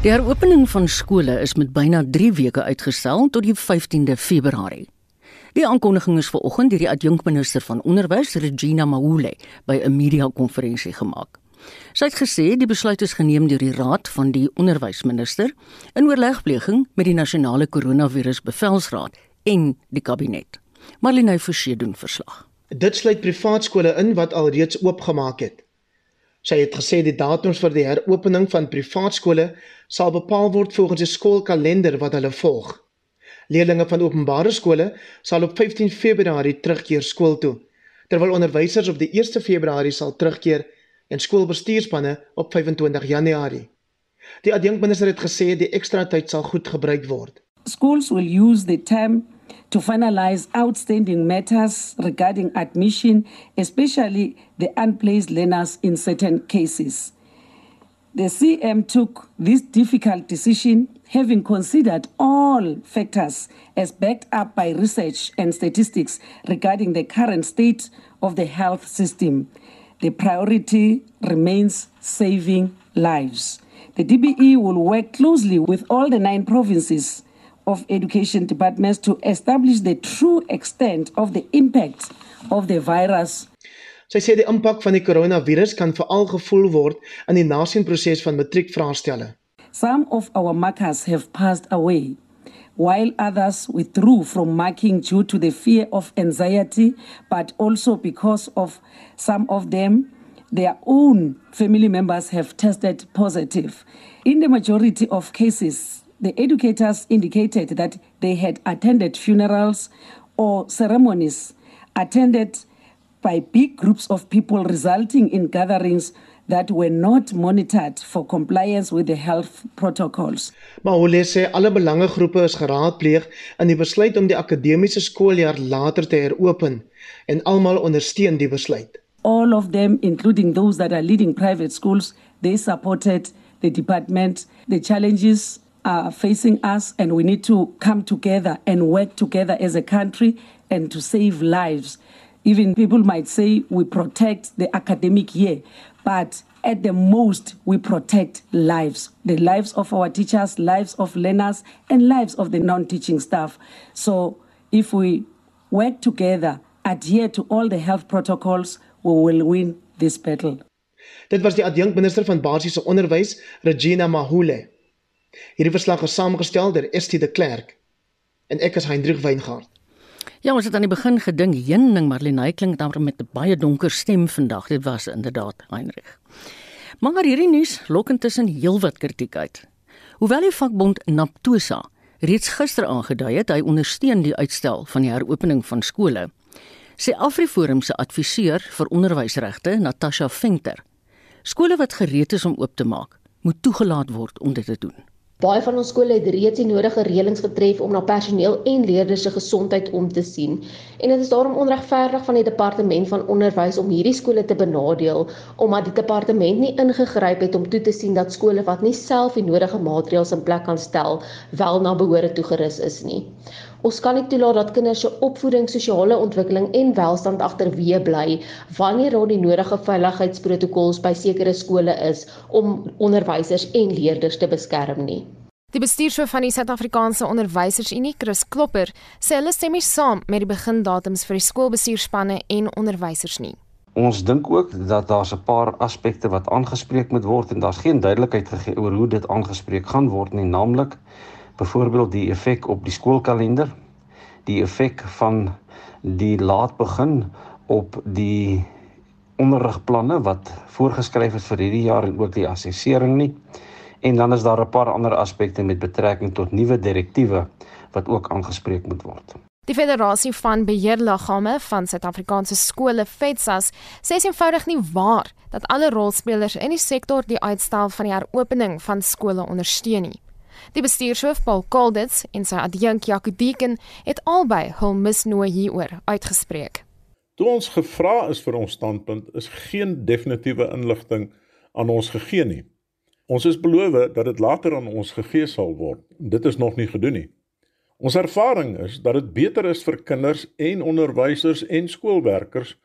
Die heropening van skole is met byna 3 weke uitgestel tot die 15de Februarie. Die aankondiging is vanoggend deur die adjunkminister van onderwys, Regina Mahule, by 'n media-konferensie gemaak. Sy het gesê die besluit is geneem deur die raad van die onderwysminister in oorlegpleging met die nasionale koronavirusbevelsraad en die kabinet. Marlene Forsie doen verslag. Dit sluit privaat skole in wat alreeds oopgemaak het. Sy het gesê die datums vir die heropening van privaat skole sal bepaal word volgens die skoolkalender wat hulle volg. Leerders van openbare skole sal op 15 Februarie terugkeer skool toe, terwyl onderwysers op die 1 Februarie sal terugkeer en skoolbestuurspanne op 25 Januarie. Die adjunkminister het gesê die ekstra tyd sal goed gebruik word. Schools will use the term to finalize outstanding matters regarding admission, especially the unplaced learners in certain cases. The CM took this difficult decision having considered all factors as backed up by research and statistics regarding the current state of the health system. The priority remains saving lives. The DBE will work closely with all the nine provinces of education departments to establish the true extent of the impact of the virus. Sy sê die impak van die koronavirus kan veral gevoel word in die nasienproses van matriekvraestelle. Some of our markers have passed away, while others withdrew from marking due to the fear of anxiety, but also because of some of them, their own family members have tested positive. In the majority of cases, the educators indicated that they had attended funerals or ceremonies attended by big groups of people, resulting in gatherings that were not monitored for compliance with the health protocols. Maar hulle sê alle belangegroepe is geraadpleeg in die besluit om die akademiese skooljaar later te heropen en almal ondersteun die besluit. All of them, including those that are leading private schools, they supported the department. The challenges are facing us, and we need to come together and work together as a country and to save lives. Even people might say we protect the academic year, but at the most, we protect lives the lives of our teachers, lives of learners, and lives of the non teaching staff. So, if we work together, adhere to all the health protocols, we will win this battle. Dit was die adjunkminister van basiese onderwys, Regina Mahule. Hierdie verslag is saamgestel deur Estie de Klerk en ek is Hendrik Weingart. Ja, ons het aan die begin gedink Henning Marlene klink dan met 'n baie donker stem vandag. Dit was inderdaad Heinrich. Maar hierdie nuus lok intussen heelwat kritiek uit. Hoewel die vakbond Naptosa reeds gister aangedui het hy ondersteun die uitstel van die heropening van skole, sê Afriforum se adviseur vir onderwysregte, Natasha Venter, skole wat gereed is om oop te maak, moet toegelaat word om dit te doen. Baie van ons skole het reeds die nodige reëlings getref om na personeel en leerders se gesondheid om te sien. En dit is daarom onregverdig van die departement van onderwys om hierdie skole te benadeel omdat die departement nie ingegryp het om toe te sien dat skole wat nie self die nodige maatreëls in plek kan stel, wel na behoore toegerus is nie. Ons kan nie toelaat dat kinders se opvoeding, sosiale ontwikkeling en welstand agterweë bly wanneer daar die nodige veiligheidsprotokolle by sekere skole is om onderwysers en leerders te beskerm nie. Die bestuurshoof van die Suid-Afrikaanse Onderwysersunie, Chris Klopper, sê hulle stem nie saam met die begindatums vir die skoolbestuurspanne en onderwysers nie. Ons dink ook dat daar's 'n paar aspekte wat aangespreek moet word en daar's geen duidelikheid gegee oor hoe dit aangespreek gaan word nie, naamlik byvoorbeeld die effek op die skoolkalender, die effek van die laat begin op die onderrigplanne wat voorgeskryf is vir hierdie jaar en ook die assessering nie. En dan is daar 'n paar ander aspekte met betrekking tot nuwe direktiewe wat ook aangespreek moet word. Die Federasie van Beheerliggame van Suid-Afrikaanse skole, FETSAS, sê eenvoudig nie waar dat alle rolspelers in die sektor die uitstel van die heropening van skole ondersteun nie. Die bestuurshoof Paul Kalditz en sy adjunk Jaco Deeken het albei hul misnoë hieroor uitgespreek. Toe ons gevra is vir ons standpunt, is geen definitiewe inligting aan ons gegee nie. Ons is beloof dat dit later aan ons gegee sal word. Dit is nog nie gedoen nie. Ons ervaring is dat dit beter is vir kinders en onderwysers en skoolwerkers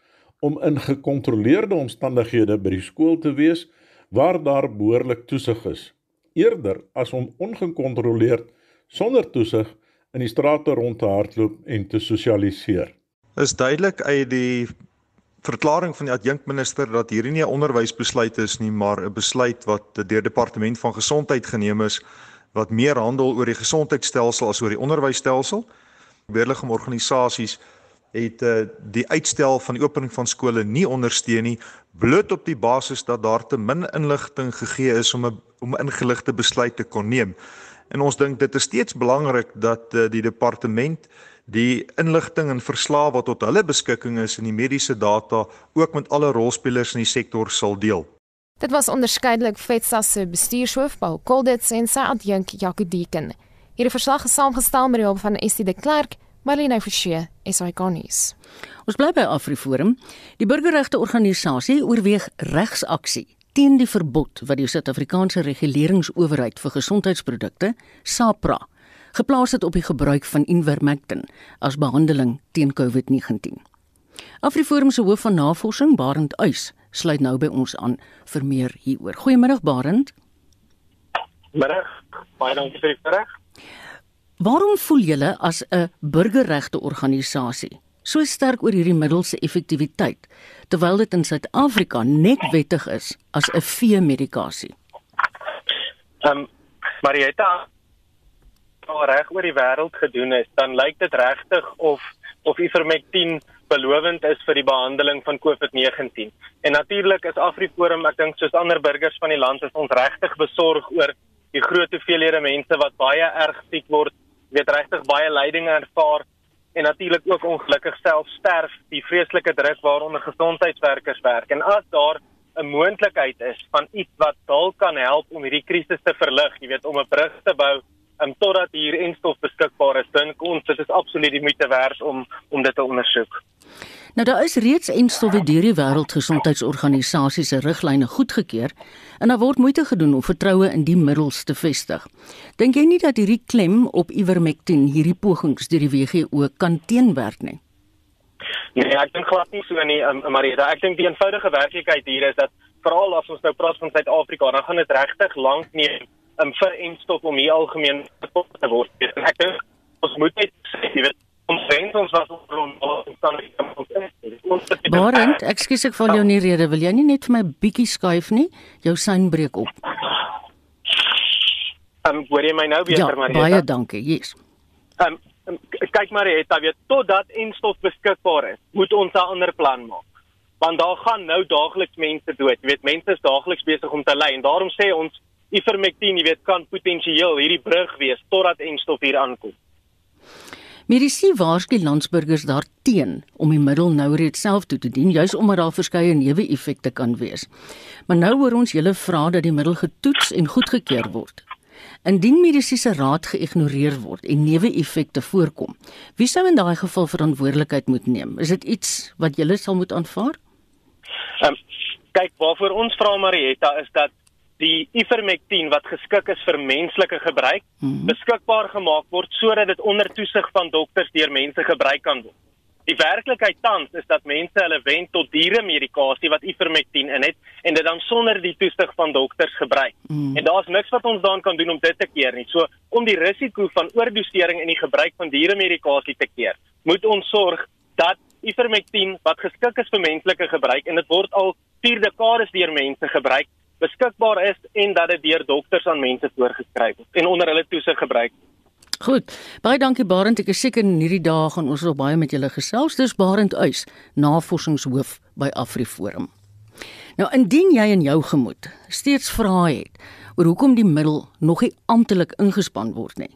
om in gekontroleerde omstandighede by die skool te wees waar daar behoorlik toesig is eerder as om ongekontroleerd sonder toesig in die strate rond te hardloop en te sosialiseer. Is duidelik uit die verklaring van die adjunkminister dat hierdie nie 'n onderwysbesluit is nie, maar 'n besluit wat deur departement van gesondheid geneem is wat meer handel oor die gesondheidstelsel as oor die onderwysstelsel. Weerliggaam organisasies het uh, die uitstel van die opening van skole nie ondersteun nie bloot op die basis dat daar te min inligting gegee is om 'n om ingeligte besluit te kon neem. En ons dink dit is steeds belangrik dat uh, die departement die inligting en verslae wat tot hulle beskikking is in die mediese data ook met alle rolspelers in die sektor sal deel. Dit was onderskeidelik FETSA se bestuurshoof Paul Kolditz en sy adjunk Jaco Deeken. Hierdie verslag is saamgestel met die hulp van Estie de Klerk Marlene Forsie, SAK-nuus. Ons bly by AfriForum. Die burgerregte organisasie oorweeg regsaksie teen die verbod wat die Suid-Afrikaanse Reguleringsowerheid vir Gesondheidsprodukte, SAPRA, geplaas het op die gebruik van Ivermectin as behandeling teen COVID-19. AfriForum se hoof van navorsing, Barend Uys, sluit nou by ons aan vir meer hieroor. Goeiemôre Barend. Middag. Baie dankie vir die vraag. Waarom voel julle as 'n burgerregte organisasie so sterk oor hierdie middels se effektiwiteit terwyl dit in Suid-Afrika net wettig is as 'n vee-medikasie? Ehm um, Marietta al reg oor die wêreld gedoen is, dan lyk dit regtig of of Ivermectin belovend is vir die behandeling van COVID-19. En natuurlik is Afriforum, ek dink soos ander burgers van die land is ons regtig besorg oor die groot hoeveelhede mense wat baie erg siek word weet regtig baie lyding ervaar en natuurlik ook ongelukkig self sterf die vreeslike druk waaronder gesondheidswerkers werk en as daar 'n moontlikheid is van iets wat dalk kan help om hierdie krisis te verlig, jy weet om 'n brug te bou um, totdat hier enstof beskikbaar is, dink ons dit is absoluut die moeite werd om om dit te ondersoek. Nou daar is reeds enstowwe deur die wêreldgesondheidsorganisasie se riglyne goedgekeur en daar word moeite gedoen om vertroue in die middels te vestig. Dink jy nie dat hierdie klem op Ivermectin hierdie pogings deur die WHO kan teenwerk nie? Nee, ek dink glad nie so nie, um, Marita. Ek dink die eenvoudige werklikheid hier is dat veral as ons nou praat van Suid-Afrika, dan gaan dit regtig lank neem um, vir enstof om hier algemeen te word. Ek dink ons moet net sê, jy weet, ons wens ons was op rond Barend, ekskuus ek val jou nie rede, wil jy nie net vir my bietjie skuif nie? Jou sein breek op. Ehm um, hoor jy my nou beter ja, Marieta? Baie dankie. Yes. Ehm um, kyk Marieta, weet totdat instof beskikbaar is, moet ons 'n ander plan maak. Want daar gaan nou daagliks mense dood. Jy weet, mense is daagliks besig om te ly en daarom sê ons Ivermectin, jy weet, kan potensieel hierdie brug wees totdat instof hier aankom. Mediese waarsku landsburgers daarteen om die middel nou reeds self toe te dien, juis omdat daar verskeie neeweffekte kan wees. Maar nou hoor ons julle vra dat die middel getoets en goedgekeur word. Indien mediese raad geïgnoreer word en neeweffekte voorkom, wie sou in daai geval verantwoordelikheid moet neem? Is dit iets wat julle sal moet aanvaar? Um, kyk, waarvoor ons vra Marietta is dat die Ivermectin wat geskik is vir menslike gebruik mm -hmm. beskikbaar gemaak word sodat dit onder toesig van dokters deur mense gebruik kan word. Die werklikheid tans is dat mense hulle wend tot dieremedikasie wat Ivermectin in het en dit dan sonder die toesig van dokters gebruik. Mm. En daar's niks wat ons daan kan doen om dit te keer nie. So om die risiko van oordosering in die gebruik van dieremedikasie te keer, moet ons sorg dat Ivermectin wat geskik is vir menslike gebruik en dit word al 4 dekades deur mense gebruik, beskikbaar is en dat dit deur dokters aan mense voorgeskryf word en onder hulle toesig gebruik. Goed. Baie dankie Barend. Ek is seker in hierdie dae gaan ons nog baie met julle gesels. Dis Barend Uys, navorsingshoof by AfriForum. Nou indien jy in jou gemoed steeds vrae het oor hoekom die middel nog nie amptelik ingespan word nie.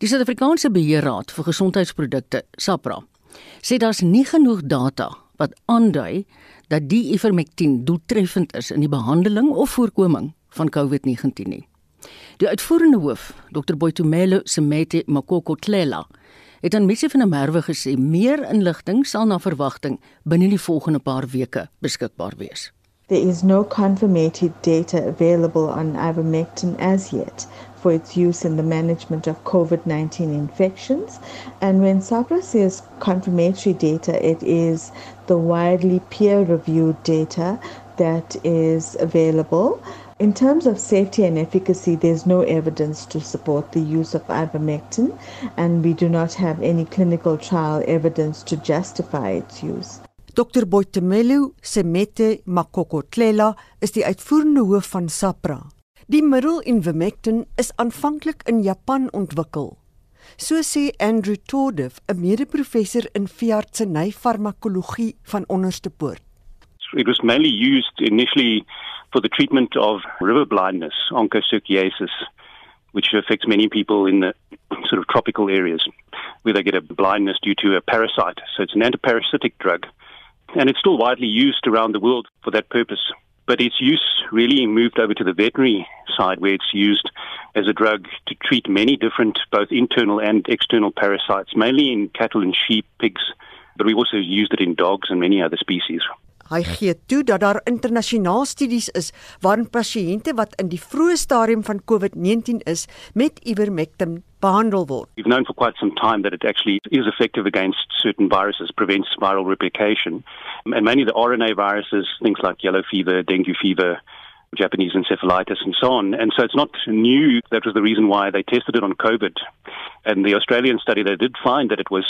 Die Suid-Afrikaanse Beheerraad vir Gesondheidsprodukte, SAPRA, sê daar's nie genoeg data wat aandui dat die ivermectin doeltreffend is in die behandeling of voorkoming van COVID-19 nie. Die uitvoerende hoof, Dr. Boitumelo Semete Makoko Tlela, het aan mense van 'n merwe gesê meer inligting sal na verwagting binne die volgende paar weke beskikbaar wees. There is no confirmed data available on ivermectin as yet for its use in the management of COVID 19 infections. And when SAPRA says confirmatory data, it is the widely peer reviewed data that is available In terms of safety and efficacy, there's no evidence to support the use of ivermectin, and we do not have any clinical trial evidence to justify its use. Dr. Boitemelo Semete Makokotlela is die uitvoerende hoof van SAPRA. Die middel ivermectin is aanvanklik in Japan ontwikkel. So sê Andrew Tordif, 'n mede-professor in veeartseny farmakologie van Onderste Poort. It was mainly used initially for the treatment of river blindness, onchocerciasis, which affects many people in the sort of tropical areas where they get a blindness due to a parasite. So it's an antiparasitic drug. And it's still widely used around the world for that purpose. But its use really moved over to the veterinary side, where it's used as a drug to treat many different, both internal and external parasites, mainly in cattle and sheep, pigs. But we also used it in dogs and many other species. Hy gee toe dat daar internasionaal studies is waarin pasiënte wat in die vroeë stadium van COVID-19 is met ivermectin behandel word. We've known for quite some time that it actually is effective against certain viruses, prevents viral replication. And many of the RNA viruses, things like yellow fever, dengue fever, Japanese encephalitis and so on. And so it's not new. That was the reason why they tested it on COVID. And the Australian study, they did find that it was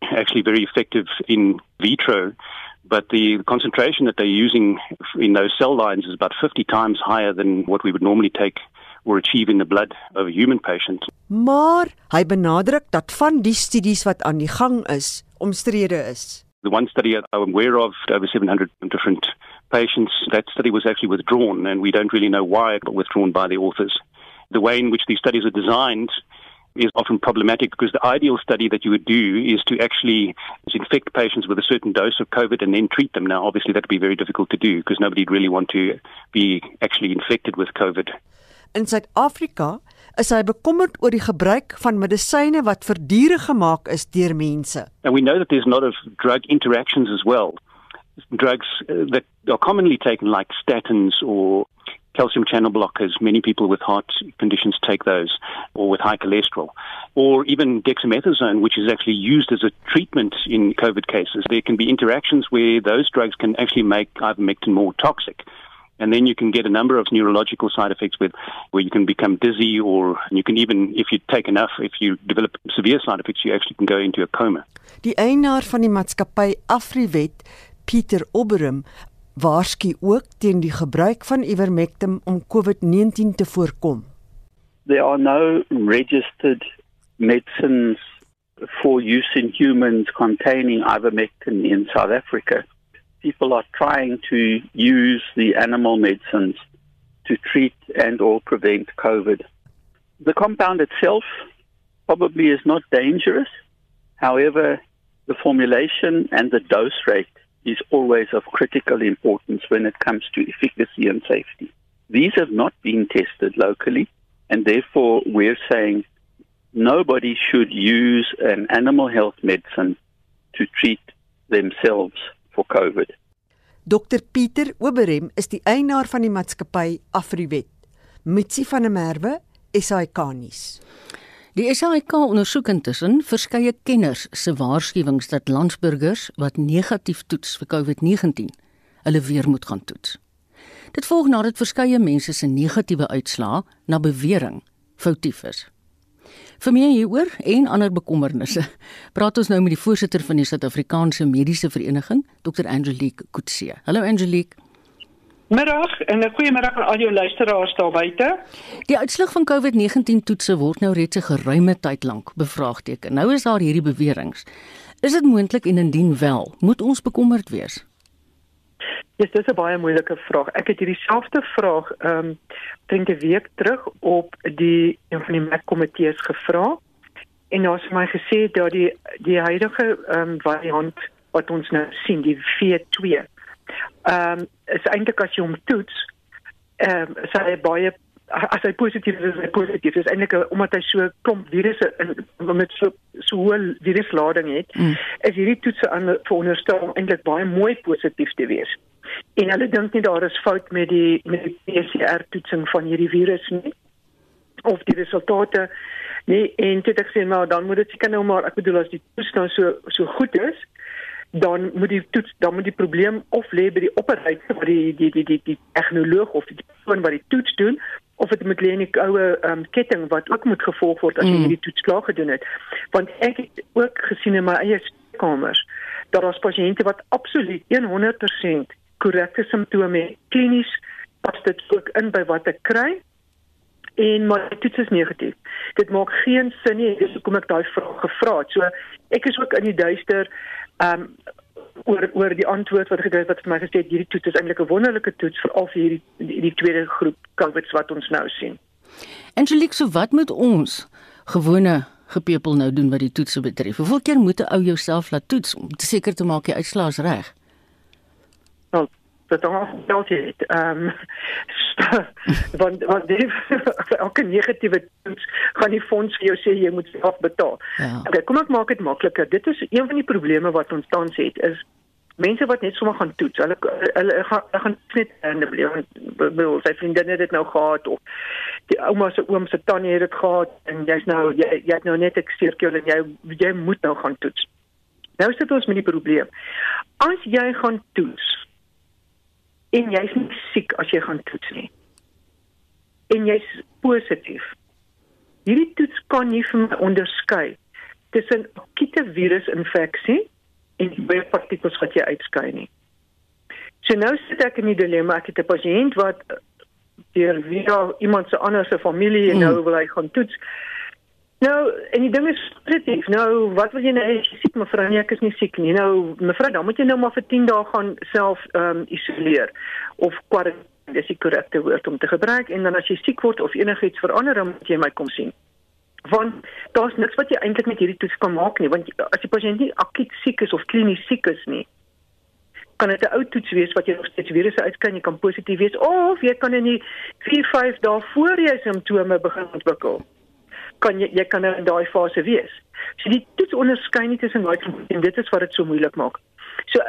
actually very effective in vitro but the concentration that they're using in those cell lines is about 50 times higher than what we would normally take or achieve in the blood of a human patient. Maar hy benadruk dat van die studies wat aan die gang is, omstrede is. The one study I'm aware of, over 700 different patients, that study was actually withdrawn, and we don't really know why it was withdrawn by the authors. The way in which these studies are designed is often problematic because the ideal study that you would do is to actually infect patients with a certain dose of COVID and then treat them. Now, obviously, that would be very difficult to do because nobody would really want to be actually infected with COVID. In Suid-Afrika is hy bekommerd oor die gebruik van medisyne wat vir diere gemaak is deur mense. And we know that there's a lot of drug interactions as well. Drugs uh, that are commonly taken like statins or calcium channel blockers. Many people with heart conditions take those, or with high cholesterol, or even dexamethasone, which is actually used as a treatment in COVID cases. There can be interactions where those drugs can actually make ivermectin more toxic. And then you can get a number of neurological side effects with where you can become dizzy or you can even if you take enough if you develop severe side effects you actually can go into a coma. Die van die maatskappy Afriwet, Oberum, waarsku ook teen die gebruik van ivermectin om COVID-19 te voorkom. There are no registered medicines for use in humans containing ivermectin in South Africa. People are trying to use the animal medicines to treat and or prevent COVID. The compound itself probably is not dangerous. However, the formulation and the dose rate is always of critical importance when it comes to efficacy and safety. These have not been tested locally, and therefore we're saying nobody should use an animal health medicine to treat themselves for COVID. Dr Pieter Oberem is die eienaar van die maatskappy Afriwet. Mitsi van der Merwe, SAK nuus. Die SAIK ondersoek intussen verskeie kenners se waarskuwings dat landsburgers wat negatief toets vir COVID-19 hulle weer moet gaan toets. Dit volg nadat verskeie mense se negatiewe uitslae na bewering foutief is. Vir meer hieroor en ander bekommernisse, praat ons nou met die voorsitter van die Suid-Afrikaanse Mediese Vereniging, Dr. Angelique Kutse. Hallo Angelique. Middag en 'n goeiemiddag aan al jou luisteraars daar buite. Die uitslag van COVID-19 toetse word nou reeds 'n geruime tyd lank bevraagteken. Nou is daar hierdie beweringe. Is dit moontlik en indien wel, moet ons bekommerd wees? Ja, dis 'n baie moeilike vraag. Ek het hierdie selfde vraag ehm um, dink 'n week terug op die een van die MEC komitees gevra. En daar is my gesê dat die die huidige ehm um, variant wat ons nou sien, die V2 ehm um, is eintlik as jy hom toets ehm um, sy baie as hy positief is, is hy positief. Dit is eintlik omdat hy so klomp virusse in met so so hoë viruslading het, mm. is hierdie toetse aan veronderstel om eintlik baie mooi positief te wees. En hulle dink nie daar is fout met die met die PCR toetsing van hierdie virus nie of die resultate nie en dit ek sê maar dan moet dit seker nou maar ek bedoel as die toets nou so so goed is dan moet die toets dan moet die probleem of lê by die operator by die die die die die tegnoloog of die persoon wat die toets doen of dit moet lê in die oue um, ketting wat ook moet gevolg word as jy mm. hierdie toets klaar gedoen het want ek het ook gesien in my eie kamers dat daar pasiënte wat absoluut 100% korrekte simptome klinies pas dit ook in by wat ek kry en maar die toets is negatief. Dit maak geen sin nie. Dis hoekom ek daai vraag gevra het. So ek is ook in die duister um oor oor die antwoord wat gekry het wat vir my gesê het hierdie toets is eintlik 'n wonderlike toets vir al hierdie die, die tweede groep COVIDs wat ons nou sien. Angelique, so wat moet ons gewone gepepel nou doen wat die toetse betref? Hoeveel keer moet 'n ou jouself laat toets om seker te maak jy uitslaas reg? Dat dan geld jy het. Ehm want want die elke negatiewe toets gaan die fonds vir jou sê jy moet self betaal. Ja. Okay, kom ek maak dit makliker. Dit is een van die probleme wat ons tans het is mense wat net sommer gaan toets. Hulle hulle gaan hulle gaan net in die beeld wil sy vriendin het dit nou gehad of die ouma se oom se tannie het dit gehad en jy's nou jy, jy het nou net ek seker en jy jy moet nou gaan toets. Nou sit ons met die probleem. As jy gaan toets en jy's nie siek as jy gaan toets nie. En jy's positief. Hierdie toets kan nie vir my onderskei tussen akute virusinfeksie en baie partikels wat jy uitskei nie. So nou sit ek in die dilemma ek het 'n pasiënt wat deur weer iemand se ander se familie en nou wil hy gaan toets. Nou, en die ding is positief. Nou, wat wil jy nou as jy siek mevrou? Nee, ek is nie siek nie. Nou, mevrou, dan moet jy nou maar vir 10 dae gaan self ehm um, isoleer of kwarantyne, dis die korrekte woord om te gebruik en dan as jy siek word of enigiets verander, dan moet jy my kom sien. Want daar's niks wat jy eintlik met hierdie toets kan maak nie, want as die pasiënt nie akut siek is of klinies siek is nie, kan dit 'n ou toets wees wat jy nog steeds virusse uitskyn, jy kan positief wees of jy kan in die 4-5 dae voor jy simptome begin ontwikkel kan jy jy kan nou in daai fase wees. So die toets onderskei nie tussen daai en dit is wat dit so moeilik maak. So,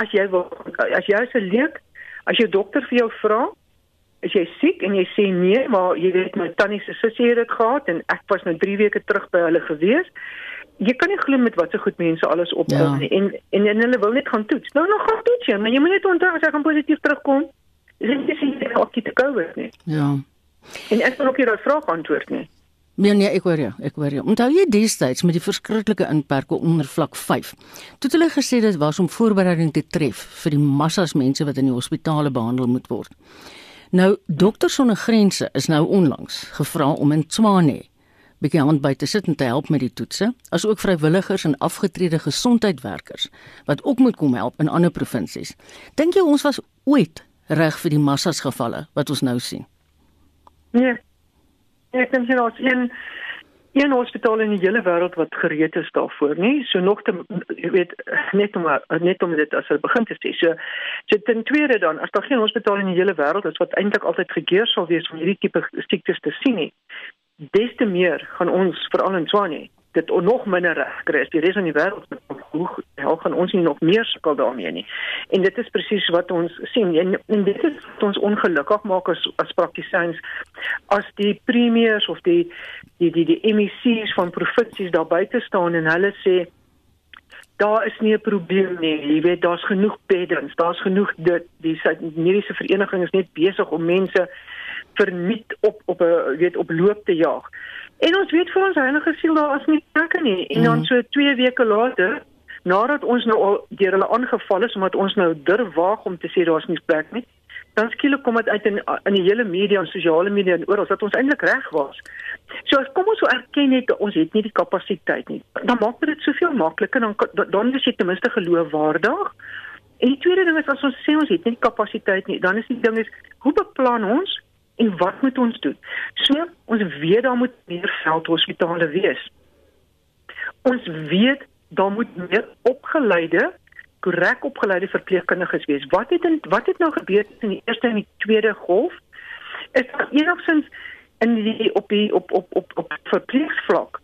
as jy wil as jy as 'n leek, as jou dokter vir jou vra, is jy siek en jy sê nee, maar jy weet my tannie se sussie het dit gehad en ek was nou 3 weke terug by hulle gewees. Jy kan nie glo met wat so goed mense alles opkom ja. en, en en hulle wil net gaan toets. Nou nog gaan toets jy, maar jy moet net onthou as jy gaan positief terugkom, is dit nie seker of jy te COVID nie. Ja. En ek wil ook hierdie vraag antwoord nie. Nee nee, ek hoor jou, ek hoor jou. Onthou jy destyds met die verskriklike inperke onder vlak 5? Toe het hulle gesê dit was om voorbereiding te tref vir die massas mense wat in die hospitale behandel moet word. Nou Dokters sonder grense is nou onlangs gevra om in Tswane bietjie hand by te sit en te help met die toetse, asook vrywilligers en afgetrede gesondheidwerkers wat ook moet kom help in ander provinsies. Dink jy ons was ooit reg vir die massas gevalle wat ons nou sien? Nee, Ek dink jy daar's een een hospitaal in die hele wêreld wat gereed is daarvoor, nie? So nog te weet net om net om dit as hulle begin te sê. So so ten tweede dan, as daar geen hospitaal in die hele wêreld is wat eintlik altyd gekeer sal wees om hierdie tipe siektes te sien nie, des te meer gaan ons veral in Swane dit nog minder reg kry as die res van die wêreld hoe hel gaan ons nie nog meer sukkel daarmee nie. En dit is presies wat ons sien en, en dit is wat ons ongelukkig maak as as praktisyns as die premiers of die die die die MEC's van provinsies daar buite staan en hulle sê daar is nie 'n probleem nie. Jy weet daar's genoeg beddens, daar's genoeg dit die mediese vereniging is net besig om mense verniet op op 'n weet op loop te jaag. En ons weet vir ons heilige siel daar is nie plekke nie. En dan mhm. so 2 weke later, nadat ons nou al deur hulle aangeval is omdat ons nou durf waag om te sê daar's nie plek nie, dan skielik kom dit uit in in die hele media en sosiale media en oral dat ons eintlik reg was. So as kom ons so erken net ons het nie die kapasiteit nie. Dan maak dit soveel makliker dan dan is jy ten minste geloofwaardig. En die tweede ding is as ons sê ons het nie die kapasiteit nie, dan is die ding is hoe beplan ons En wat moet ons doen? So, ons weet daar moet meer veldhospitale wees. Ons weet daar moet meer opgeleide, korrek opgeleide verpleegkundiges wees. Wat het in, wat het nou gebeur in die eerste en die tweede golf? Is enigstens in die op die op op op op verpleegvlak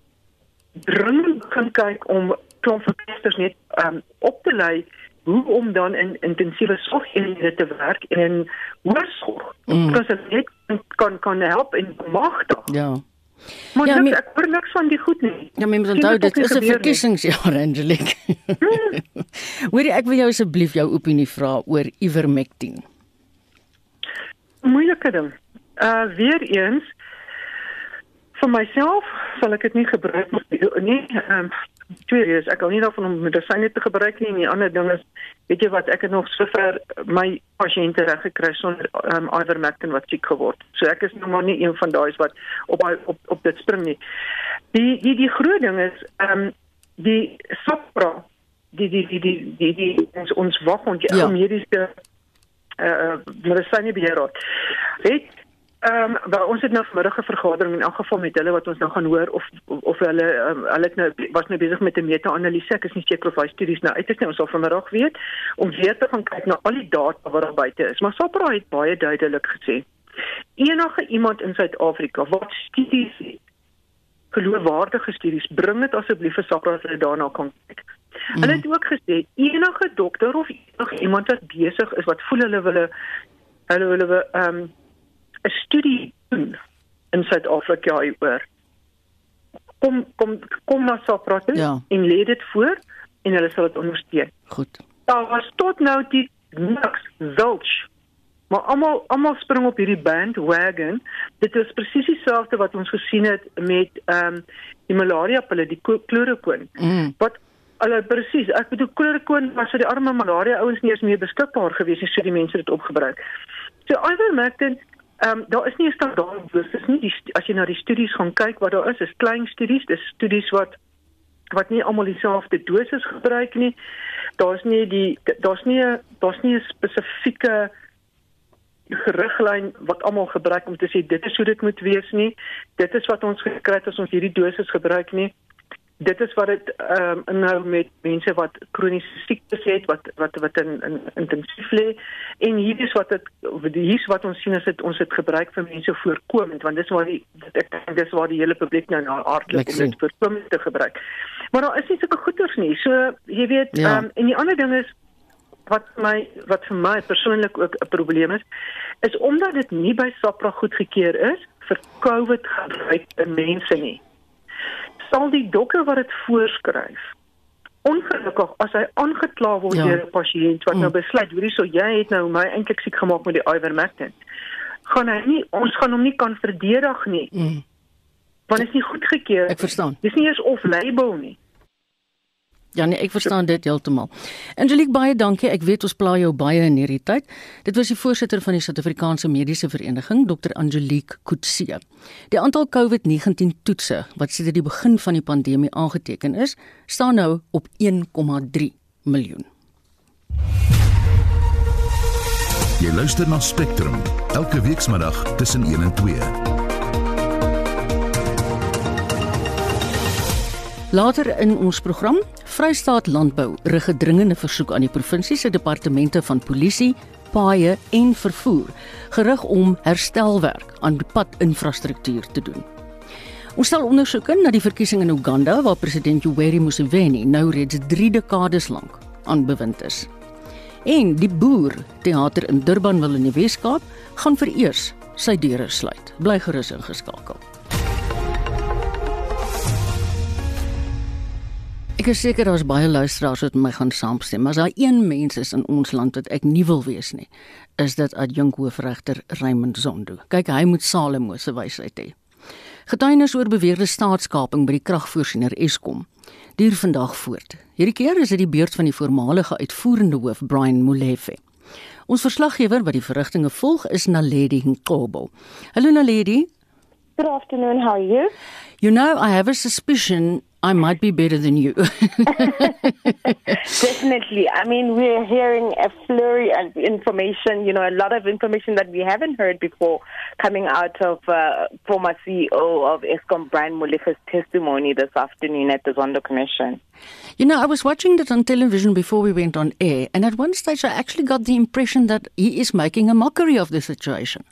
dringend begin kyk om klomp verpleegsters net um, op te lei hoe om dan in intensiewe sorg in dit te werk en in hoërsorg. Mm. Dit kan net kan kan help en magtig. Ja. Maar ja, ek hoor niks van die goed nie. Ja, mens onthou dit is 'n verkiesingsjaar Angelique. Hoorie, ek wil jou asseblief jou opinie vra oor Ivermectin. Moeilike ding. Uh weer eens vir myself sal ek dit nie gebruik nie. Ehm um, twee redes. Ek hou nie daarvan om medisyne te gebruik nie en die ander ding is weet jy wat ek het nog sover my pasiënte reg gekry sonder um, Ivermectin wat siek geword. So ek is nog maar nie een van daai wat op op op dit spring nie. Die die die groot ding is ehm um, die SAPRA die die die die die, die ons ons wag ons ja. mediese eh uh, medisyne beheer. Weet Ehm um, ons het nou vanmiddag 'n vergadering in elk geval met hulle wat ons nou gaan hoor of of, of hulle um, hulle nou was nou besig met 'n meta-analise. Ek is nie seker of hy studies nou uit is nie. Ons sal vanmiddag weet om weer te gaan kyk na al die data wat daar buite is. Maar SAPRA het baie duidelik gesê enige iemand in Suid-Afrika wat studies het geloofwaardige studies, bring dit asseblief vir SAPRA as hulle daarna kan kyk. Mm. Hulle het ook gesê enige dokter of enige iemand wat besig is wat voel hulle wil hulle wil ehm 'n studie doen in Suid-Afrika hieroor. Kom kom kom na SAPRA toe ja. en lê dit voor en hulle sal dit ondersteun. Goed. Daar was tot nou die niks zulch. Maar almal almal spring op hierdie bandwagon. Dit is presies dieselfde wat ons gesien het met ehm um, die malaria pille, die chloroquine. Mm. Wat Hulle presies, ek bedoel chloroquine was vir die arme malaria ouens nie eens meer beskikbaar gewees nie, so die mense dit opgebruik. So ivermectin Ehm um, daar is nie 'n standaard dosis, nie die as jy na die studies gaan kyk wat daar is, is klein studies, dis studies wat wat nie almal dieselfde dosis gebruik nie. Daar's nie die daar's nie daar's nie 'n spesifieke riglyn wat almal gebruik om te sê dit is hoe dit moet wees nie. Dit is wat ons gekry het as ons hierdie dosis gebruik nie dit is wat dit ehm um, inhou met mense wat kroniese siektes het wat wat wat in in intensief lê en hier is wat dit hier's wat ons sien is dit ons het gebruik vir mense voorkomend want dis waar die ek dink dis waar die hele publiek nou na aardklik om dit voorkomend te gebruik. Maar daar is nie sulke goeders nie. So jy weet ehm ja. um, en die ander ding is wat my wat vir my persoonlik ook 'n probleem is is omdat dit nie by SAPRA goedgekeur is vir COVID gebruik in mense nie sal die dokter wat dit voorskryf ongelukkig as hy aangekla word ja. deur 'n pasiënt wat nou mm. nou besluit hoorie so jy het nou my eintlik siek gemaak met die ivermectin gaan hy nie ons gaan hom nie kan verdedig nie mm. want is nie goedgekeur ek verstaan dis nie eens off label nie Ja nee, ek verstaan dit heeltemal. Angelique baie dankie. Ek weet ons pla jou baie in hierdie tyd. Dit was die voorsitter van die Suid-Afrikaanse Mediese Vereniging, Dr. Angelique Kutse. Die aantal COVID-19 toetse wat sedert die begin van die pandemie aangeteken is, staan nou op 1,3 miljoen. Jy luister na Spectrum elke weekmiddag tussen 1 en 2. Later in ons program, Vrystaat Landbou rig 'n dringende versoek aan die provinsie se departemente van polisie, paaie en vervoer gerig om herstelwerk aan padinfrastruktuur te doen. Ons stel ondersoeke na die verkiesing in Uganda waar president Yoweri Museveni nou reeds 3 dekades lank aan bewind is. En die boer teater in Durban wil in die Weskaap gaan vereers sy deure sluit. Bly gerus ingeskakel. Ek is seker daar's baie luisteraars wat met my gaan saamstem, maar as daar een mens is in ons land wat ek nie wil wees nie, is dit adjunk hoofregter Raymond Zondo. Kyk, hy moet Salomo se wysheid hê. Getuienis oor beweerde staatskaping by die kragvoorsiener Eskom duur vandag voort. Hierdie keer is dit die beurt van die voormalige uitvoerende hoof Brian Molefe. Ons verslaggewer wat die verrigtinge volg is Naledi Nkobo. Hallo Naledi. Good afternoon, how are you? You know, I have a suspicion I might be better than you. Definitely. I mean, we're hearing a flurry of information, you know, a lot of information that we haven't heard before coming out of uh, former CEO of ESCOM, Brian Molife's testimony this afternoon at the Zondo Commission. You know, I was watching that on television before we went on air, and at one stage I actually got the impression that he is making a mockery of the situation.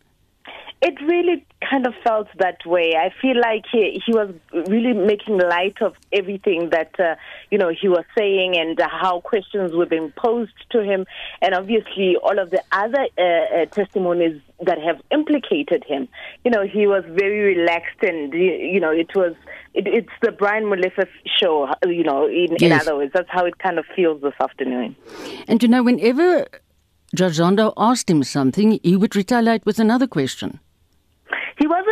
It really kind of felt that way. I feel like he, he was really making light of everything that uh, you know he was saying and uh, how questions were being posed to him, and obviously all of the other uh, uh testimonies that have implicated him. You know, he was very relaxed, and you know, it was it, it's the Brian Molefe show. You know, in, yes. in other words, that's how it kind of feels this afternoon. And you know, whenever Judge Zondo asked him something, he would retaliate with another question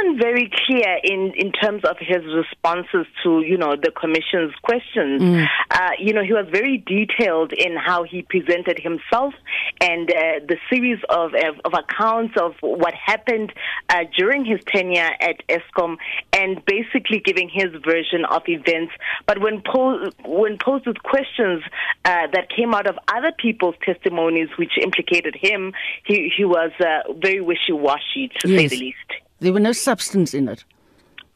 wasn't very clear in, in terms of his responses to, you know, the commission's questions. Mm. Uh, you know, he was very detailed in how he presented himself and uh, the series of, of, accounts of what happened uh, during his tenure at Eskom and basically giving his version of events. But when, po- when posed with questions uh, that came out of other people's testimonies which implicated him, he, he was uh, very wishy-washy, to yes. say the least. There was no substance in it.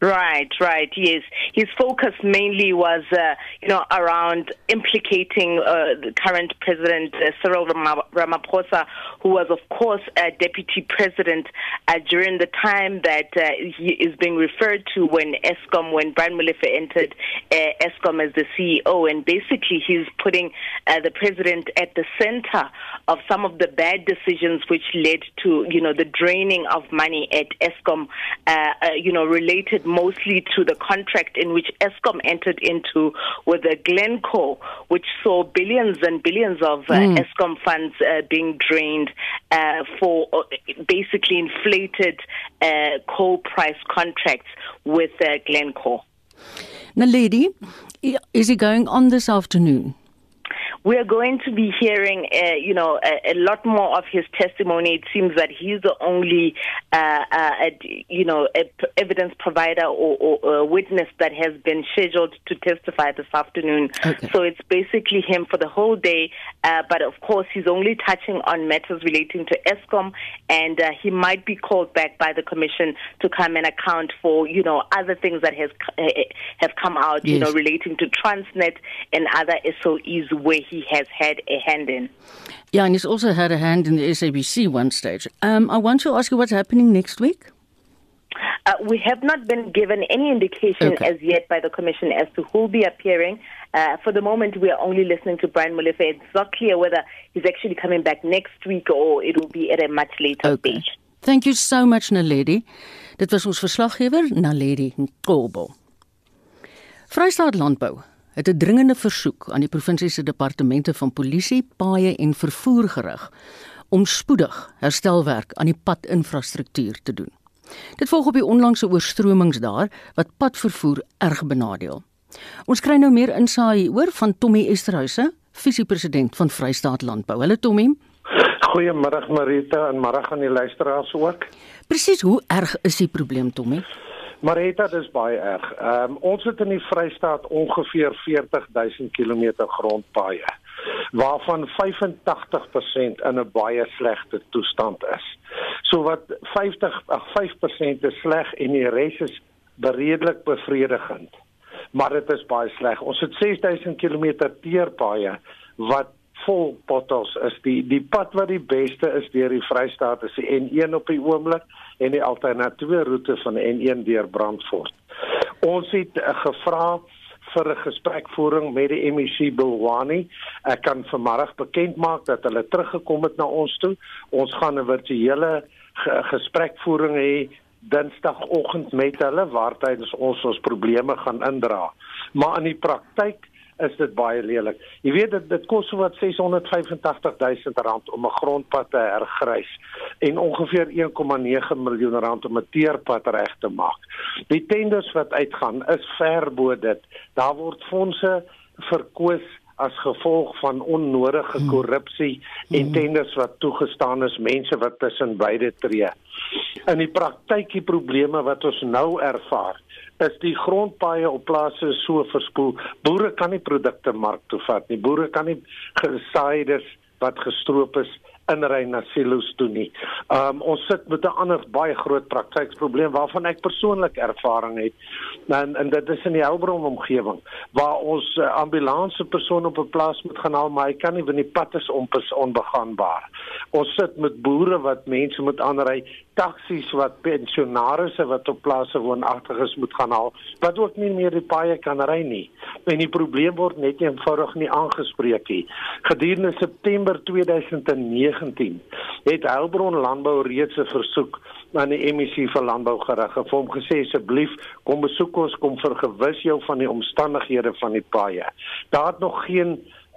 Right, right. Yes, his focus mainly was, uh, you know, around implicating uh, the current president uh, Cyril Ramaphosa, who was, of course, a deputy president uh, during the time that uh, he is being referred to when Eskom, when Brian Molefe entered uh, Eskom as the CEO, and basically he's putting the president at the center of some of the bad decisions which led to, you know, the draining of money at Eskom, you know, related mostly to the contract in which Eskom entered into with the Glencore, which saw billions and billions of uh, mm. Eskom funds uh, being drained uh, for uh, basically inflated uh, coal price contracts with uh, Glencore. Now, lady, is he going on this afternoon? We are going to be hearing, uh, you know, a, a, lot more of his testimony. It seems that he's the only, uh, uh, you know, evidence provider or, or witness that has been scheduled to testify this afternoon. Okay. So it's basically him for the whole day. Uh, but of course, he's only touching on matters relating to Eskom, and uh, he might be called back by the commission to come and account for, you know, other things that has have come out, yes. you know, relating to Transnet and other SOEs where he he has had a hand in. Yeah, and he's also had a hand in the SABC one stage. Um, I want to ask you what's happening next week. Uh, we have not been given any indication okay. as yet by the Commission as to who will be appearing. Uh, for the moment, we are only listening to Brian Molefe. It's not clear whether he's actually coming back next week or it will be at a much later okay. stage. Thank you so much, Naledi. Dit was ons verslaggewer, Naledi Nkobo. Vrystaat Landbou het 'n dringende versoek aan die provinsie se departemente van polisie, paaie en vervoer gerig om spoedig herstelwerk aan die padinfrastruktuur te doen. Dit volg op die onlangse oorstromings daar wat padvervoer erg benadeel. Ons kry nou meer insaai oor van Tommy Esterhuise, visiepresident van Vrystaat Landbou. Hallo Tommy. Goeiemôre Marita en môre aan die luisteraars ook. Presies, hoe erg is die probleem Tommy? Marita, dis baie erg. Ehm um, ons het in die Vrystaat ongeveer 40000 km grondpaaie waarvan 85% in 'n baie slegte toestand is. So wat 50 ag 5% is sleg en die res is redelik bevredigend. Maar dit is baie sleg. Ons het 6000 km teerpaaie wat vol potholes is die die pad wat die beste is deur die Vrystaat is die N1 op die oomblik en die alternatiewe roete van die N1 deur Brandfort. Ons het uh, gevra vir 'n gesprekvoering met die MEC Bulwani. Ek kan vanmiddag bekend maak dat hulle teruggekom het na ons toe. Ons gaan 'n virtuele gesprekvoering hê Dinsdagoggend met hulle waar tydens ons ons probleme gaan indra. Maar in die praktyk is dit baie lelik. Jy weet dit dit kos so wat 685 000 rand om 'n grondpad te hergrys en ongeveer 1,9 miljoen rand om 'n teerpad reg te maak. Die tenders wat uitgaan is ver bo dit. Daar word fondse verkoos as gevolg van onnodige hmm. korrupsie en hmm. tenders wat toegestaan is mense wat tussen beide tree. In die praktyk die probleme wat ons nou ervaar is die grondpaaie op plase so verspoel. Boere kan nie produkte mark toe vat nie. Boere kan nie gesaaides wat gestroop is inry na silos toe nie. Um ons sit met 'n ander baie groot praktyksprobleem waarvan ek persoonlik ervaring het. En en dit is in die Helbron omgewing waar ons uh, ambulanse persoon op 'n plaas moet gaan haal maar hy kan nie want die pad is onbegaanbaar. Ons sit met boere wat mense moet aanry taksies wat pensionaarsse wat op plase woonagtig is moet gaan haal wat ook nie meer die paaie kan ry nie en die probleem word net eenvoudig nie aangespreek nie gedurende September 2019 het Heilbron Landbou reeds 'n versoek aan die MEC vir landbou gerig. Het hom gesê asseblief kom besoek ons kom vergewis jou van die omstandighede van die paaie. Daar het nog geen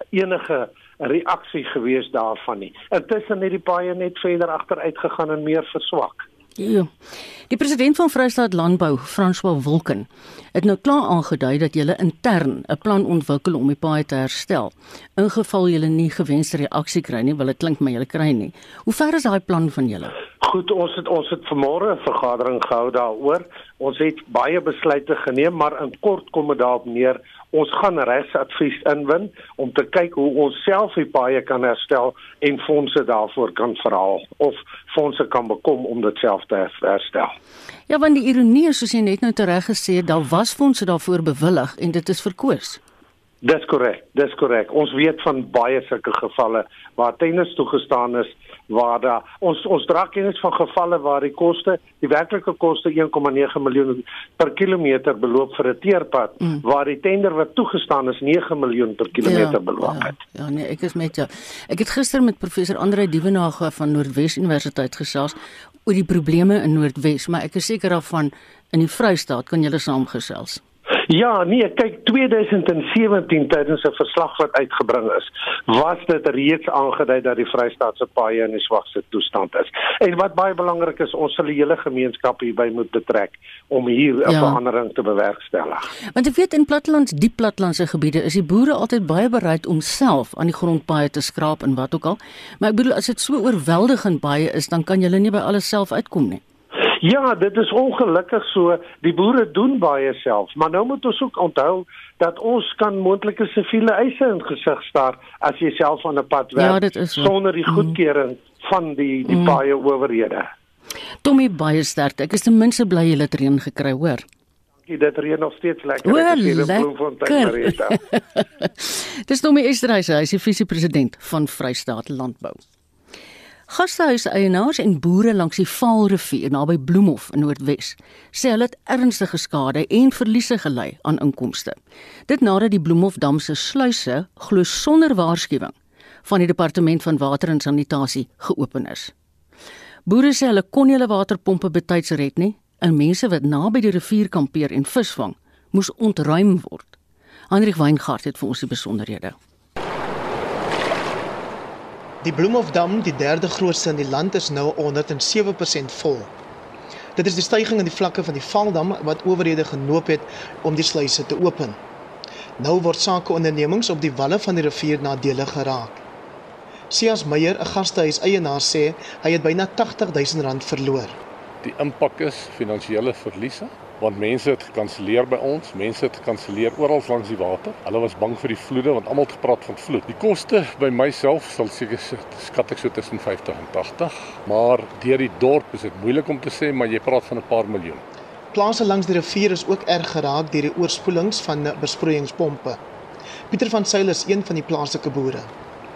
enige reaksie gewees daarvan nie. Intussen het die paaie net verder agteruit gegaan en meer verswak. Ja. Die president van Vrystaat Landbou, François Wilken, het nou klaar aangedui dat julle intern 'n plan ontwikkel om die paai te herstel. In geval julle nie gewenste reaksie kry nie, wil dit klink my julle kry nie. Hoe ver is daai plan van julle? Goed, ons het ons het vanmôre 'n vergadering gehou daaroor. Ons het baie besluite geneem, maar in kort kom dit daarop neer ons gaan regsadvies inwin om te kyk hoe ons self die paaie kan herstel en fondse daarvoor kan verhaal of fondse kan bekom om dit self te herstel. Ja, want die ironie is soos jy net nou tereg gesê het, daar was fondse daarvoor bewillig en dit is verkoos. Dis korrek, dis korrek. Ons weet van baie sulke gevalle waar tennis toegestaan is waar daar ons ons dra kennis van gevalle waar die koste, die werklike koste 1,9 miljoen per kilometer beloop vir 'n teerpad mm. waar die tender wat toegestaan is 9 miljoen per kilometer ja, beloop ja, het. Ja, nee, ek is met jou. Ek het gister met professor Andre Dievenage van Noordwes Universiteit gesels oor die probleme in Noordwes, maar ek is seker daarvan in die Vrystaat kan julle saamgesels. Ja, nee, kyk 2017 tydens 'n verslag wat uitgebring is, was dit reeds aangedui dat die Vrystaatse paaie in die swakste toestand is. En wat baie belangrik is, ons sal die hele gemeenskap hierby moet betrek om hier 'n ja. verandering te bewerkstellig. Want ek weet in plattelands, diep plattelandse gebiede is die boere altyd baie bereid om self aan die grondpaaie te skraap en wat ook al. Maar ek bedoel as dit so oorweldigend baie is, dan kan jy nie by alles self uitkom nie. Ja, dit is ongelukkig so. Die boere doen baie self, maar nou moet ons ook onthou dat ons kan moontlike siviele eise in gesig staar as jy self aan 'n pad werk ja, sonder die mm. goedkeuring mm. van die die mm. baie owerhede. Tommy baie sterk. Ek is ten minste bly jy het reën gekry, hoor. Dankie, dit reën nog steeds lekker. Die bloemfontein Marita. Dis Tommy Esterhuis, hy is die visiepresident van Vrystaat Landbou. Gastehuiseienaars en boere langs die Vaalrivier naby Bloemhof in Noordwes sê hulle het ernstige skade en verliese gely aan inkomste. Dit nadat die Bloemhofdam se sluise glo sonder waarskuwing van die departement van water en sanitasie geopen is. Boere sê hulle kon nie hulle waterpompe betyds red nie en mense wat naby die rivier kampeer en visvang moes ontruim word. Hendrik Weingart het vir ons die besonderhede. Die Bloemhofdam, die derde grootste in die land, is nou 107% vol. Dit is die stygings in die vlakke van die Valdam wat owerhede genoop het om die sluise te open. Nou word sakeondernemings op die walle van die rivier nadelig geraak. Sias Meyer, 'n gastehuis-eienaar sê hy het byna R80 000 verloor. Die impak is finansiële verliese want mense het gekanselleer by ons, mense het gekanselleer oral langs die water. Hulle was bang vir die vloede want almal het gepraat van vloed. Die koste by myself sal seker skat ek so tussen 50 en 80, maar deur die dorp is dit moeilik om te sê, maar jy praat van 'n paar miljoen. Plase langs die rivier is ook erg geraak deur die oorspoelings van besproeiingspompe. Pieter van Sail is een van die plaaslike boere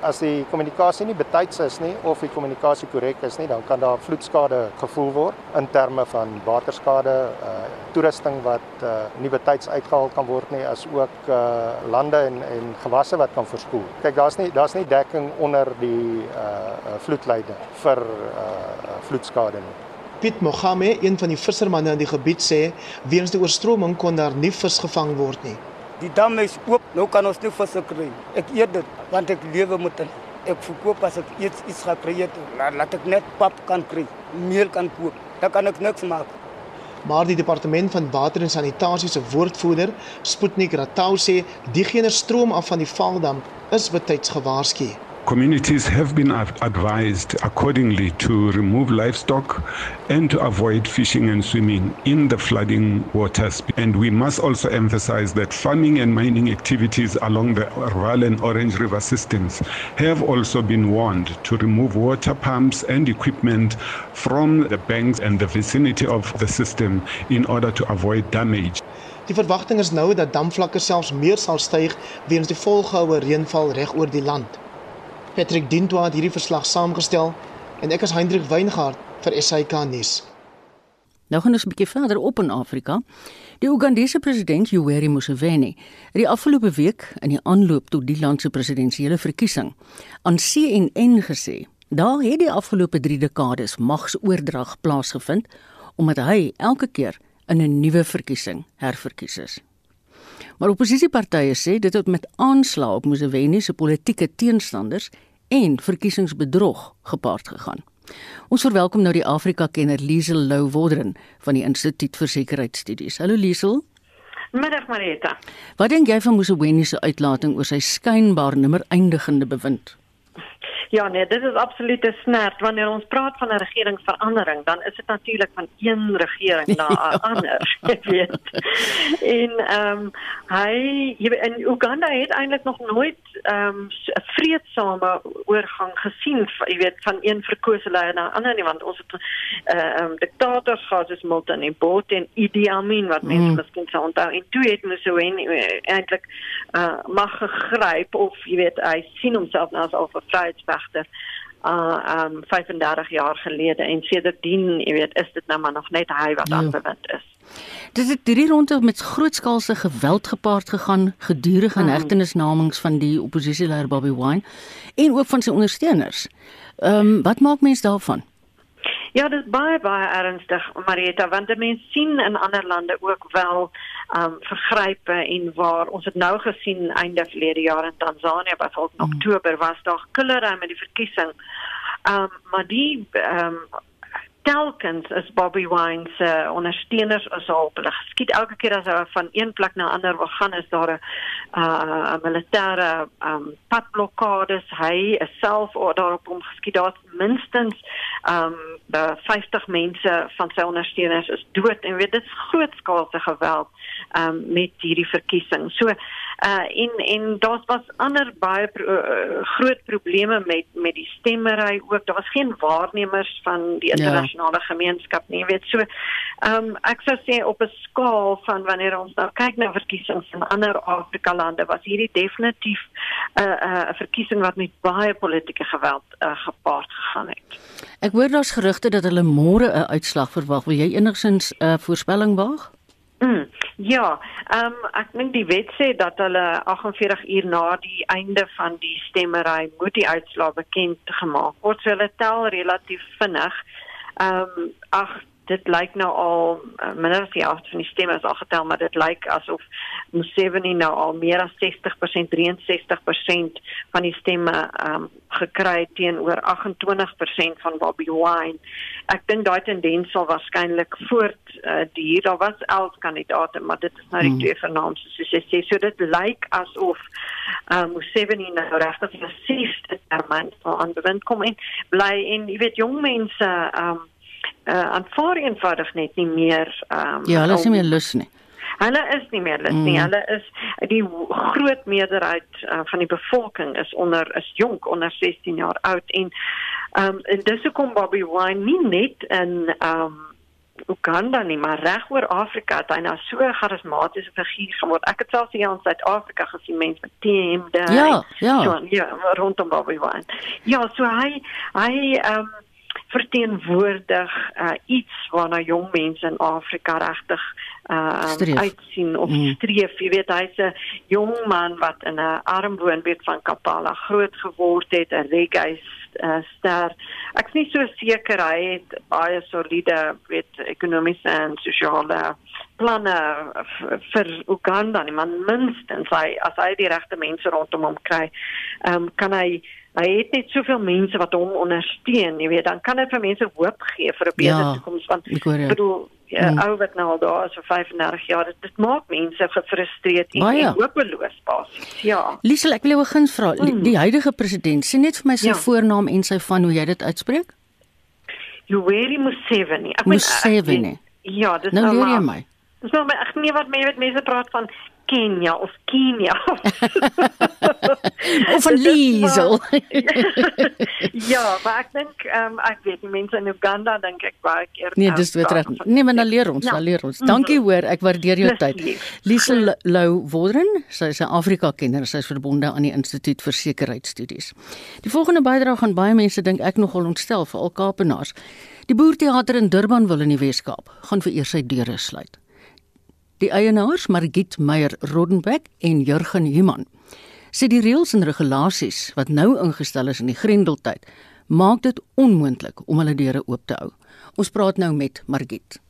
as die kommunikasie nie betyds is nie of die kommunikasie korrek is nie, dan kan daar vloedskade gevoel word in terme van waterskade, uh toerusting wat uh nie betyds uitgehaal kan word nie, as ook uh lande en en gewasse wat kan verspoel. Kyk, daar's nie daar's nie dekking onder die uh vloedlyne vir uh vloedskade nie. Piet Mohammed, een van die vissermanne in die gebied sê, weens die oorstroming kon daar nie vis gevang word nie. Die dam is oop, nou kan ons nie visse kry. Ek eet dit want ek lewe met dit. Ek verkoop as ek iets iets gaan kry, laat, laat ek net pap kan kry, meel kan koop. Dan kan ek niks maak. Maar die departement van water en sanitasie se woordvoerder, Sputnik Ratau sê diegene stroom af van die Valdam is betyds gewaarsku. Communities have been advised accordingly to remove livestock and to avoid fishing and swimming in the flooding waters. And we must also emphasize that farming and mining activities along the Orval and Orange River systems have also been warned to remove water pumps and equipment from the banks and the vicinity of the system in order to avoid damage. Die verwagting is nou dat damvlakke selfs meer sal styg weens die volgehoue reënval reg oor die land. Patrick Dintwa het hierdie verslag saamgestel en ek is Hendrik Weingart vir SAK nuus. Nou gaan ons 'n bietjie verder op in Afrika. Die Ugandese president Yoweri Museveni het die afgelope week in die aanloop tot die land se presidentsiële verkiesing aan CNN gesê Daar het die afgelope 3 dekades magsoordrag plaasgevind omdat hy elke keer in 'n nuwe verkiesing herverkies is. Maar oppositiepartye sê dit het met aanslae op Museveni se politieke teenstanders en verkiesingsbedrog gepaard gegaan. Ons verwelkom nou die Afrika-kenner Liesel Lou Wodren van die Instituut vir Sekuriteitsstudies. Hallo Liesel. Middag Marita. Wat dink jy van Museveni se uitlating oor sy skynbaar nimmer eindigende bewind? Ja nee, dit is absoluut 'n snert wanneer ons praat van 'n regeringsverandering, dan is dit natuurlik van een regering na 'n ja. ander, jy weet. En ehm um, hy in Uganda het eintlik nog nooit ehm um, 'n vredesame oorgang gesien, jy weet, van een verkose leier na 'n ander nie, want ons het eh, ehm um, diktators gehad soos Milton Obote en Idi Amin wat mense mm. miskien sou onthou en toe het Museveni eh, eintlik uh mag gegryp of jy weet, hy sien homself nou as 'n vryheidsveg regter uh um 35 jaar gelede en sedertdien, jy weet, is dit nou maar nog net hy wat ja. aanbewind is. Dis dit hierdie ronde met grootskaalse geweld gepaard gegaan gedurende mm. hegtenisnamings van die oppositieleier Bobby Wine en ook van sy ondersteuners. Ehm um, wat maak mense daarvan? Ja, dit is baie baie ernstig, Marieta, want mense sien in ander lande ook wel um vergrype en waar ons het nou gesien einde verlede jaar in Tansanië byvoorbeeld in mm. Oktober was daar killery met die verkiesing. Um maar die um telkens is Bobby Wine se uh, ondersteuners is al hulle geskiet. Elke keer as hy van een plek na ander wil gaan is daar 'n uh, militêre um, padblokkades. Hy is self daarop om geskiet. Daar minstens um, 50 mense van sy ondersteuners is dood. En weet dit is grootskaalse geweld um, met hierdie verkiesing. So uh en en daar was ander baie pro, uh, groot probleme met met die stemmery ook daar was geen waarnemers van die internasionale ja internasionale gemeenskap nie. Weet so ehm um, ek sou sê op 'n skaal van wanneer ons nou kyk na verkiesings in ander Afrika lande was hierdie definitief 'n uh, 'n uh, verkiesing wat met baie politieke geweld uh, gepaard gegaan het. Ek hoor daar's gerugte dat hulle môre 'n uitslag verwag. Wil jy enigsins 'n uh, voorspelling waag? Mm, ja, ehm um, ek dink die wet sê dat hulle 48 uur na die einde van die stemmery moet die uitslae bekend gemaak word. So hulle tel relatief vinnig. Ehm um, ag dit lyk nou al uh, minder as die helfte van die stemme is al getel maar dit lyk asof Museveni nou al meer as 60% 63% van die stemme um, gekry teenoor 28% van Bobby Wine. Ek dink daai tendens sal waarskynlik voort uh, duur. Daar was 11 kandidaate maar dit is nou die hmm. twee vernaamste soos jy sê. So dit lyk asof um, Museveni nou regtig 'n sesde termyn sal aan bewind kom en bly en jy weet jong mense um, uh aanvaar eenvoudig net nie meer um Ja, hulle is nie meer lus nie. Hulle is nie meer lus nie. Mm. Hulle is die groot meerderheid uh, van die bevolking is onder is jonk onder 16 jaar oud en um en dis hoekom Bobby Wine nie net in um Uganda nie, maar reg oor Afrika het hy nou so 'n charismatiese figuur geword. Ek het selfs hier in Suid-Afrika gesien mense met teemde. Ja, ja. So, ja, rondom Bobby Wine. Ja, so hy hy um verteenwoordig uh, iets waarna jong mense in Afrika regtig uh uitsien of mm. streef. Jy weet hy's 'n jong man wat in 'n arm woonbuurt van Kampala groot geword het, 'n reggae uh, ster. Ek's nie so seker hy het baie soliede weet ekonomiese en sosiale planne vir Uganda nie, maar minstens hy as hy die regte mense rondom hom kry, um, kan hy hy het net soveel mense wat hom ondersteun, jy weet, dan kan dit vir mense hoop gee vir 'n beter ja, toekoms want ek bedoel ja, mm. ou wat nou al daar is vir 35 jaar, dit, dit maak mense gefrustreerd en, en hopeloos basies. Ja. Liesel, ek wil jou begin vra, mm. die huidige president, sê net vir my sy ja. voornaam en sy van hoe jy dit uitspreek? Yoweri Museveni. Ek Museveni. Ja, dis nou, nou maar. Nou my. Dis nou maar ek nee wat mense praat van Kenia of Kenia. of van Liesel. ja, maar ek dink ehm um, ek weet die mense in Uganda dink ek baie keer. Nee, dis weer reg. Nee, maar dan leer ons, ja. dan leer ons. Dankie mm -hmm. hoor, ek waardeer jou tyd. Liesel Lou Wodren, sy is 'n Afrika kenner, sy is verbonde aan die Instituut vir Sekuriteitsstudies. Die volgende bydrae gaan baie mense dink ek nogal ontstel vir al Kaapenaars. Die Boerteater in Durban wil in die Weskaap gaan vir eers sy deure sluit. Die eienaars Margit Meyer Rodenbeck en Jurgen Human sê die reëls en regulasies wat nou ingestel is in die Grendeltyd maak dit onmoontlik om hulle deure oop te hou. Ons praat nou met Margit.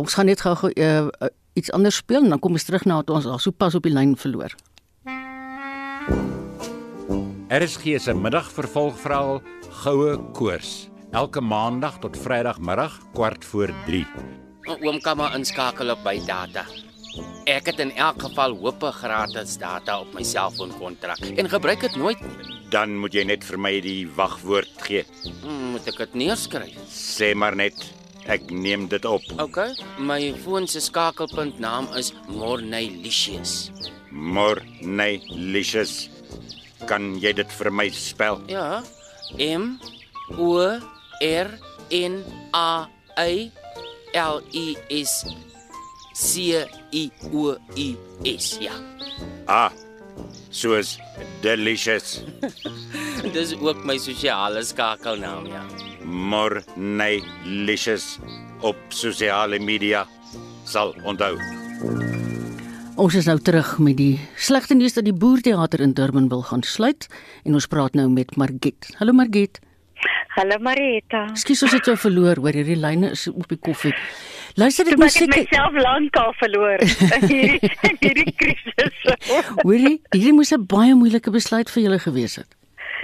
Ons gaan net gou uh, iets anders speel en dan kom ons terug na ons al so pas op die lyn verloor. RSG se middagvervolgverhaal Goue Koors elke maandag tot Vrydagmiddag kwart voor 3. Oom kan maar inskakel op by data. Ek het in elk geval hoop gratis data op my selfoonkontrak en gebruik dit nooit. Dan moet jy net vir my die wagwoord gee. Hmm, moet ek dit neerskryf? Sê maar net ek neem dit op. OK. My foon se skakelpunt naam is Mornelicious. Mornelicious. Kan jy dit vir my spel? Ja. M O R N A I L E S C I O U S ja. Ah. Soos delicious. Dis ook my sosiale skakelnaam ja. Mornelicious op sosiale media sal onthou. Ons is nou terug met die slegte nuus dat die Boerteater in Durban wil gaan sluit en ons praat nou met Margit. Hallo Margit. Hallo Marita. Skus ons het jou verloor hoor hierdie lyne is op die koffie. Luister dit musiek. Ek het myself lankal verloor in hierdie hierdie krisis. Hoorie, hierdie moes 'n baie moeilike besluit vir julle gewees het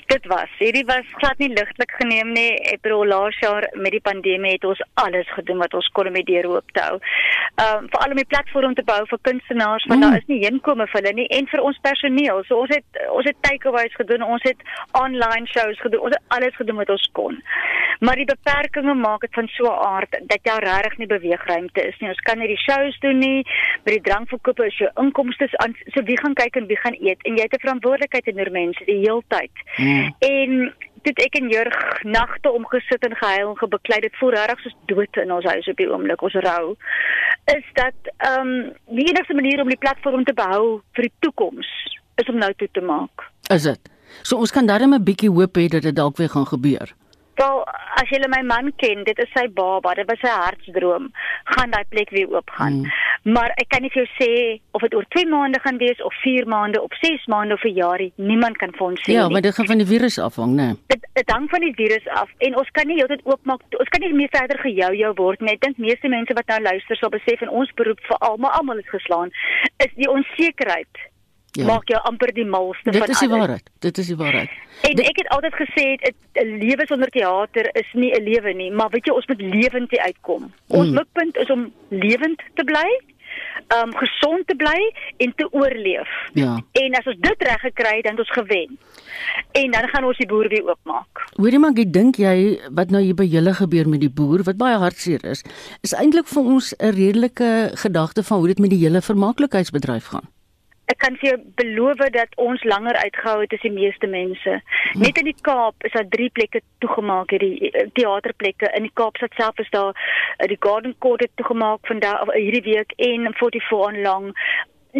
dit was. Hierdie was glad nie ligtelik geneem nie. Ek bedoel laas jaar met die pandemie het ons alles gedoen wat ons kon om die deur oop te hou. Ehm um, veral om 'n platform te bou vir kunstenaars want mm. daar is nie heenkome vir hulle nie en vir ons personeel. So ons het ons het takeaways gedoen, ons het online shows gedoen, ons het alles gedoen wat ons kon. Maar die beperkings maak dit van so 'n aard dat jy regtig nie beweegruimte is nie. Ons kan nie die shows doen nie. By die drankverkope is jou inkomste aan so wie gaan kyk en wie gaan eet en jy het 'n verantwoordelikheid teenoor mense die heeltyd. Mm. Mm. En dit ek en Jurg nagte omgesit en gehuil en gebeklei. Dit voel regtig soos dood in ons huis op die oomblik ons rou. Is dat ehm um, die enigste manier om die platform te behou vir die toekoms is om nou toe te maak. Is dit? So ons kan darem 'n bietjie hoop hê dat dit dalk weer gaan gebeur Wel, as jy my man ken, dit is sy baba, dit was sy hartsdroom, gaan daai plek weer oop gaan. Mm. Maar ek kan nie vir jou sê of dit oor 2 maande gaan wees of 4 maande of 6 maande of 'n jaarie, niemand kan vir ons sê ja, nie. Ja, maar dit gaan van die virus afhang, né? Dit dit hang van die virus af en ons kan nie heeltyd oopmaak. Ons kan nie meer verder gehou jou word nie. Ek dink meeste mense wat nou luister sal besef en ons beroep vir almal, almal is geslaan, is die onsekerheid ja. maak jou amper die malste dit van alles. Dit is die waarheid. Dit is die waarheid. En dit, ek het altyd gesê 'n lewe sonder teater is nie 'n lewe nie, maar weet jy ons moet lewend uitkom. Ons mm. mikpunt is om lewend te bly, um gesond te bly en te oorleef. Ja. En as ons dit reg gekry het, dan het ons gewen. En dan gaan ons die boer weer oopmaak. Hoorie maar, ek dink jy wat nou hier by julle gebeur met die boer wat baie hartseer is, is eintlik vir ons 'n redelike gedagte van hoe dit met die hele vermaaklikheidsbedryf gaan ek kan vir jou beloof dat ons langer uitgehou het as die meeste mense. Hm. Net in die Kaap is daar drie plekke toegemaak hierdie eh, teaterplekke. In die Kaapstad self is daar eh, die Garden Court toegemaak vandag hierdie week en 44 on long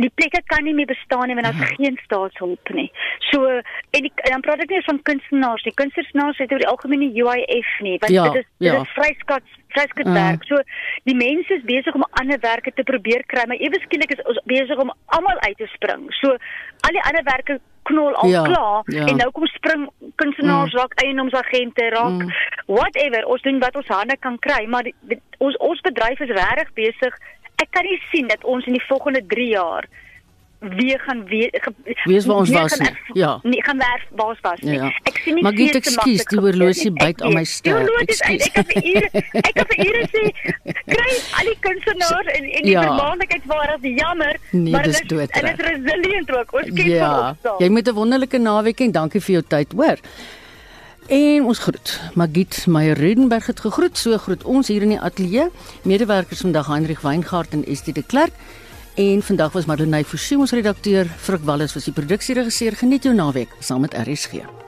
die plekke kan nie meer bestaan nie want daar's ja. geen staatshulp nie. So en, die, en dan praat ek nie van kunstenaars nie. Kunstenaars het oor die algemeen nie UIF nie want ja, dit is dit ja. is vryskats vryskats werk. Uh. So die mense is besig om ander werke te probeer kry, maar ewe skielik is ons besig om almal uit te spring. So al die ander werke knol al ja, klaar ja. en nou kom spring kunstenaars mm. raak eiendomsagente raak mm. whatever ons doen wat ons hande kan kry maar die, die, ons ons bedryf is regtig besig ek kan nie sien dat ons in die volgende 3 jaar weer gaan weer wees waar ons was nie. Ja. Nee, gaan werf waar ons was nie. Ja. Ek sien nie Maar gee ekskuus, die horlosie byt aan my ster. Ek kan vir ure ek kan vir ure sê kry al die kunstenaars en en die ja. vermaaklikheid waar as jammer, nee, maar dit is. En dit is resilient ook. Ons kyk ja. op. Jy moet 'n wonderlike naweek en dankie vir jou tyd, hoor. En ons groet. Magit Meyer Redenberg het gegroet. So groet ons hier in die ateljee. Medewerkers vandag Heinrich Weingart en Estie de Klerk. En vandag was Madeleine Forsie ons redakteur. Frik Wallis was die produksieregisseur. Geniet jou naweek saam met RSG.